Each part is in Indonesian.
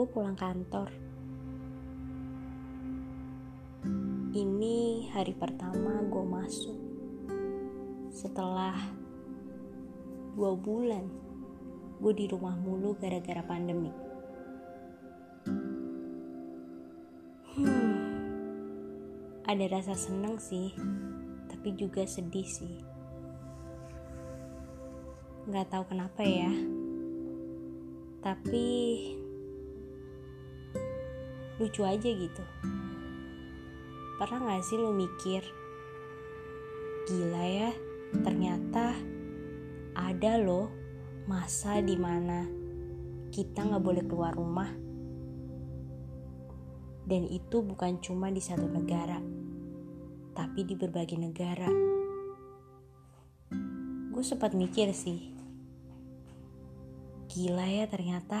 gue pulang kantor. Ini hari pertama gue masuk setelah dua bulan gue di rumah mulu gara-gara pandemi. Hmm, ada rasa seneng sih, tapi juga sedih sih. Gak tahu kenapa ya, tapi lucu aja gitu. Pernah gak sih lu mikir, gila ya, ternyata ada loh masa di mana kita gak boleh keluar rumah. Dan itu bukan cuma di satu negara, tapi di berbagai negara. Gue sempat mikir sih, gila ya ternyata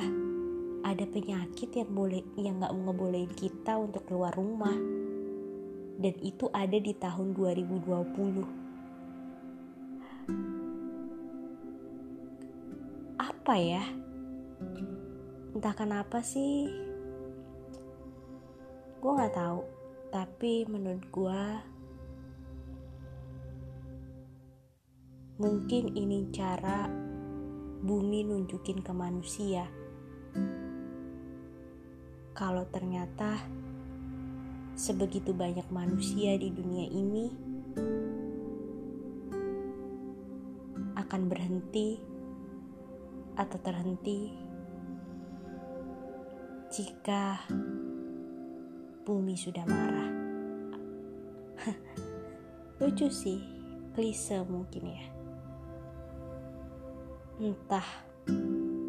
ada penyakit yang boleh yang nggak ngebolehin kita untuk keluar rumah. Dan itu ada di tahun 2020 apa ya? Entah kenapa sih. Gue nggak tahu. Tapi menurut gue mungkin ini cara bumi nunjukin ke manusia kalau ternyata sebegitu banyak manusia di dunia ini akan berhenti atau terhenti jika bumi sudah marah. Lucu sih, klise mungkin ya. Entah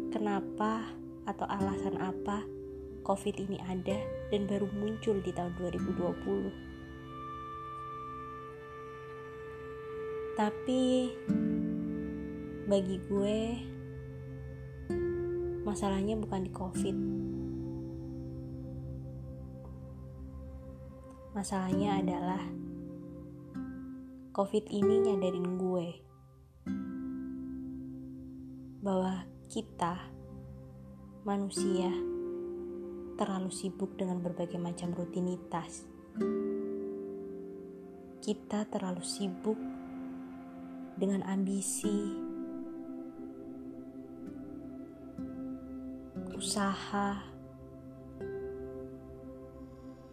kenapa atau alasan apa COVID ini ada dan baru muncul di tahun 2020. Tapi bagi gue masalahnya bukan di COVID. Masalahnya adalah COVID ini nyadarin gue bahwa kita manusia terlalu sibuk dengan berbagai macam rutinitas. Kita terlalu sibuk dengan ambisi, usaha,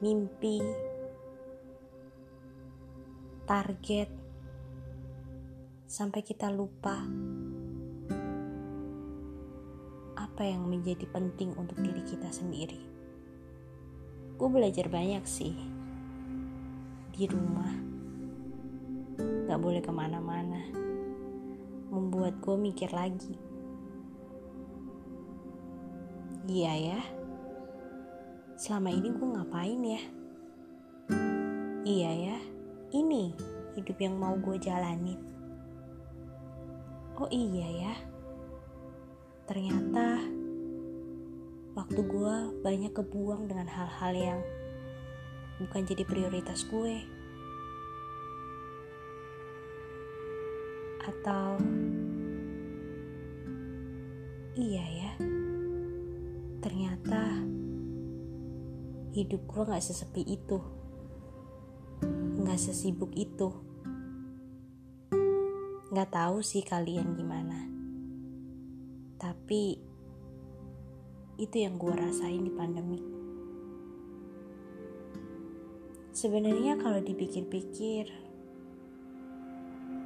mimpi, target, sampai kita lupa apa yang menjadi penting untuk diri kita sendiri. Gue belajar banyak sih di rumah, gak boleh ke mana-mana, membuat gue mikir lagi. Iya ya, selama ini gue ngapain ya? Iya ya, ini hidup yang mau gue jalanin. Oh iya ya, ternyata waktu gue banyak kebuang dengan hal-hal yang bukan jadi prioritas gue. Atau iya ya, ternyata hidup gue gak sesepi itu, gak sesibuk itu. Gak tahu sih kalian gimana. Tapi itu yang gue rasain di pandemi. Sebenarnya kalau dipikir-pikir,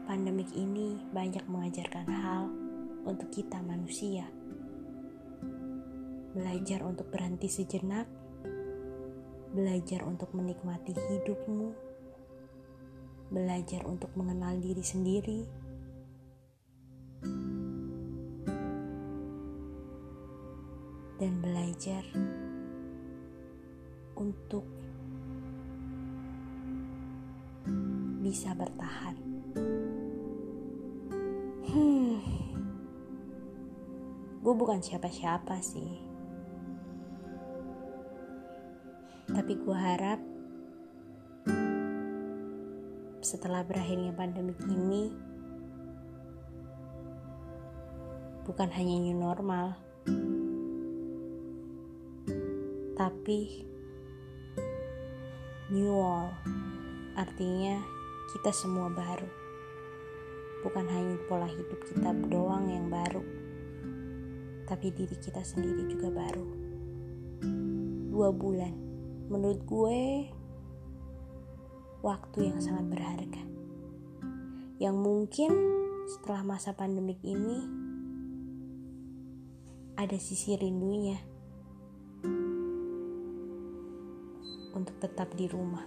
pandemik ini banyak mengajarkan hal untuk kita manusia. Belajar untuk berhenti sejenak, belajar untuk menikmati hidupmu, belajar untuk mengenal diri sendiri, dan belajar untuk bisa bertahan. Hmm, gue bukan siapa-siapa sih, tapi gue harap setelah berakhirnya pandemi ini bukan hanya new normal Tapi new all artinya kita semua baru. Bukan hanya pola hidup kita doang yang baru, tapi diri kita sendiri juga baru. Dua bulan, menurut gue, waktu yang sangat berharga. Yang mungkin setelah masa pandemik ini ada sisi rindunya untuk tetap di rumah.